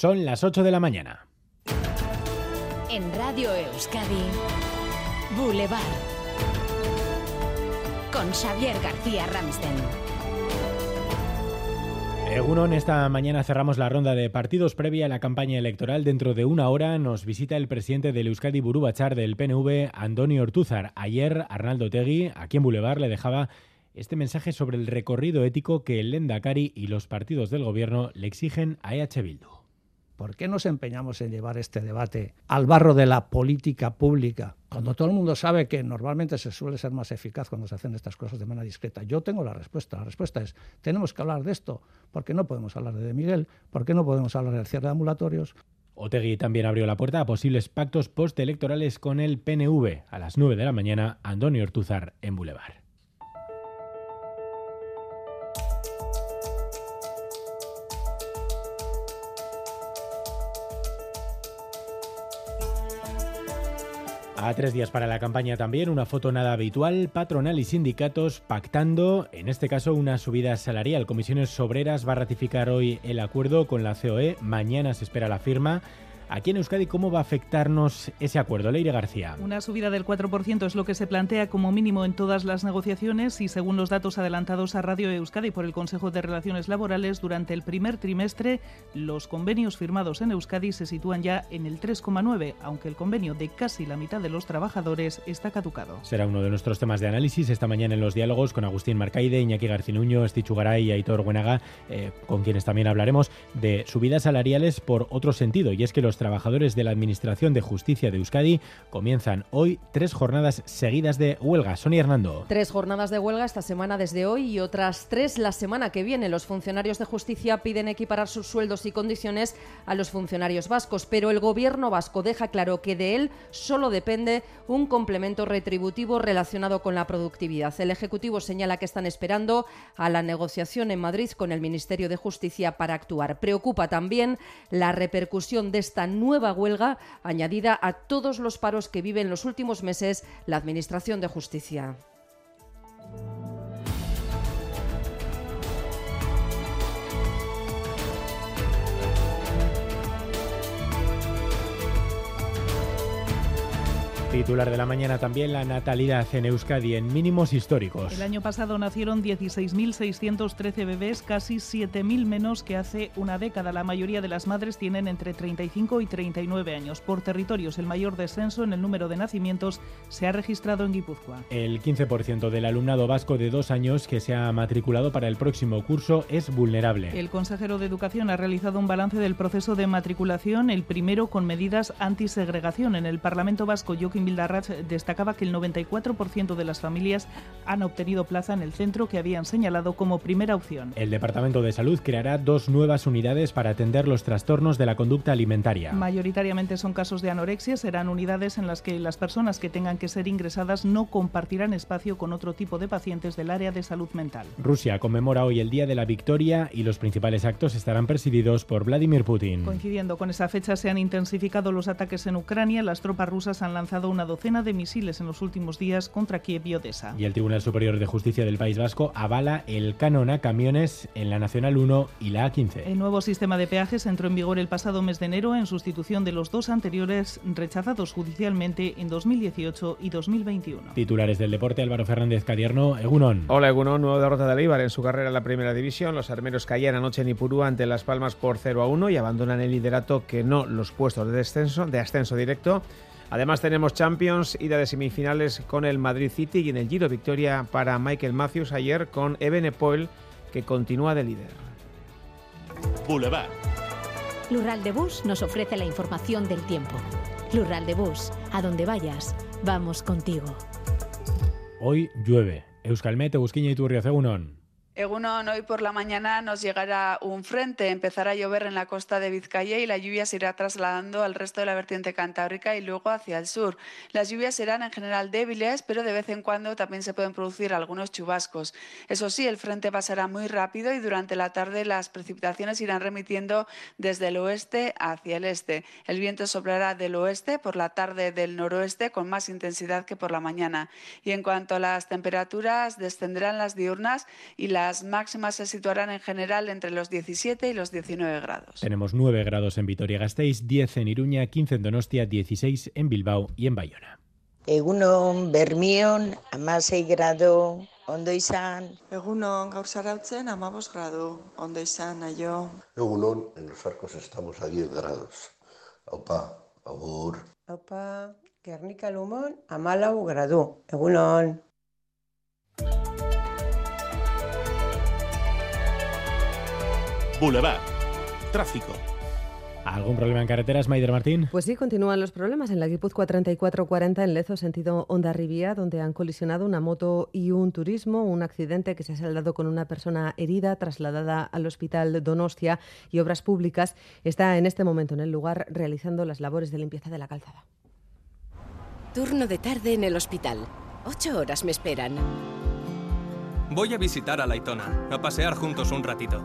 Son las 8 de la mañana. En Radio Euskadi, Boulevard. Con Xavier García Ramsten. Egunon, esta mañana cerramos la ronda de partidos previa a la campaña electoral. Dentro de una hora nos visita el presidente del Euskadi Burubachar del PNV, Antonio Ortúzar. Ayer, Arnaldo Tegui, aquí en Boulevard, le dejaba este mensaje sobre el recorrido ético que el Lendakari y los partidos del gobierno le exigen a EH Bildu. ¿Por qué nos empeñamos en llevar este debate al barro de la política pública? Cuando todo el mundo sabe que normalmente se suele ser más eficaz cuando se hacen estas cosas de manera discreta. Yo tengo la respuesta. La respuesta es, tenemos que hablar de esto. porque no podemos hablar de, de Miguel? ¿Por qué no podemos hablar del cierre de ambulatorios? Otegui también abrió la puerta a posibles pactos postelectorales con el PNV. A las 9 de la mañana, Antonio Ortuzar en Boulevard. A tres días para la campaña también, una foto nada habitual, patronal y sindicatos pactando, en este caso una subida salarial. Comisiones Obreras va a ratificar hoy el acuerdo con la COE, mañana se espera la firma. Aquí en Euskadi, ¿cómo va a afectarnos ese acuerdo? Leire García. Una subida del 4% es lo que se plantea como mínimo en todas las negociaciones y según los datos adelantados a Radio Euskadi por el Consejo de Relaciones Laborales, durante el primer trimestre los convenios firmados en Euskadi se sitúan ya en el 3,9, aunque el convenio de casi la mitad de los trabajadores está caducado. Será uno de nuestros temas de análisis esta mañana en los diálogos con Agustín Marcaide, Iñaki Garcinuño, Estichugaray y Aitor Buenaga, eh, con quienes también hablaremos de subidas salariales por otro sentido, y es que los trabajadores de la Administración de Justicia de Euskadi comienzan hoy tres jornadas seguidas de huelga. Sonia Hernando. Tres jornadas de huelga esta semana desde hoy y otras tres la semana que viene. Los funcionarios de justicia piden equiparar sus sueldos y condiciones a los funcionarios vascos, pero el gobierno vasco deja claro que de él solo depende un complemento retributivo relacionado con la productividad. El Ejecutivo señala que están esperando a la negociación en Madrid con el Ministerio de Justicia para actuar. Preocupa también la repercusión de esta nueva huelga añadida a todos los paros que vive en los últimos meses la Administración de Justicia. Titular de la mañana también la natalidad en Euskadi en mínimos históricos. El año pasado nacieron 16.613 bebés, casi 7.000 menos que hace una década. La mayoría de las madres tienen entre 35 y 39 años. Por territorios, el mayor descenso en el número de nacimientos se ha registrado en Guipúzcoa. El 15% del alumnado vasco de dos años que se ha matriculado para el próximo curso es vulnerable. El consejero de Educación ha realizado un balance del proceso de matriculación, el primero con medidas antisegregación. En el Parlamento Vasco, Joaquín Bildarratz destacaba que el 94% de las familias han obtenido plaza en el centro que habían señalado como primera opción. El Departamento de Salud creará dos nuevas unidades para atender los trastornos de la conducta alimentaria. Mayoritariamente son casos de anorexia, serán unidades en las que las personas que tengan que ser ingresadas no compartirán espacio con otro tipo de pacientes del área de salud mental. Rusia conmemora hoy el Día de la Victoria y los principales actos estarán presididos por Vladimir Putin. Coincidiendo con esa fecha se han intensificado los ataques en Ucrania, las tropas rusas han lanzado una docena de misiles en los últimos días contra Kiev y Odessa. Y el Tribunal Superior de Justicia del País Vasco avala el canon a camiones en la Nacional 1 y la A15. El nuevo sistema de peajes entró en vigor el pasado mes de enero en sustitución de los dos anteriores rechazados judicialmente en 2018 y 2021. Titulares del deporte, Álvaro Fernández Cadierno, Egunon. Hola Egunon, nueva derrota de Eibar en su carrera en la primera división. Los armeros caían anoche en Ipurú ante Las Palmas por 0 a 1 y abandonan el liderato que no los puestos de descenso, de ascenso directo. Además tenemos Champions, ida de semifinales con el Madrid City y en el Giro victoria para Michael Matthews ayer con Evenepoel que continúa de líder. Boulevard. Lural de Bus nos ofrece la información del tiempo. Lural de Bus, a donde vayas, vamos contigo. Hoy llueve. Euskalmet, Busquiña y Turrio, Egunon. Hoy por la mañana nos llegará un frente, empezará a llover en la costa de Vizcaya y la lluvia se irá trasladando al resto de la vertiente cantábrica y luego hacia el sur. Las lluvias serán en general débiles, pero de vez en cuando también se pueden producir algunos chubascos. Eso sí, el frente pasará muy rápido y durante la tarde las precipitaciones irán remitiendo desde el oeste hacia el este. El viento soplará del oeste, por la tarde del noroeste, con más intensidad que por la mañana. Y en cuanto a las temperaturas, descenderán las diurnas y las Las máximas se situarán en general entre los 17 y los 19 grados. Tenemos 9 grados en Vitoria-Gasteiz, 10 en Iruña, 15 en Donostia, 16 en Bilbao y en Bayona. Egunon, Bermion, amasei grado, ondo izan. Egunon, gaur zarautzen, amabos grado, ondo izan, aio. Egunon, en los arcos estamos a 10 grados. Aupa, agur. Aupa, Gernika Lumon, amalau gradu. Egunon. Boulevard. Tráfico. ¿Algún problema en carreteras, Maider Martín? Pues sí, continúan los problemas en la Guipúzcoa 3440 en Lezo, sentido Onda-Rivía, donde han colisionado una moto y un turismo, un accidente que se ha saldado con una persona herida, trasladada al hospital Donostia y Obras Públicas está en este momento en el lugar realizando las labores de limpieza de la calzada. Turno de tarde en el hospital. Ocho horas me esperan. Voy a visitar a Laitona, a pasear juntos un ratito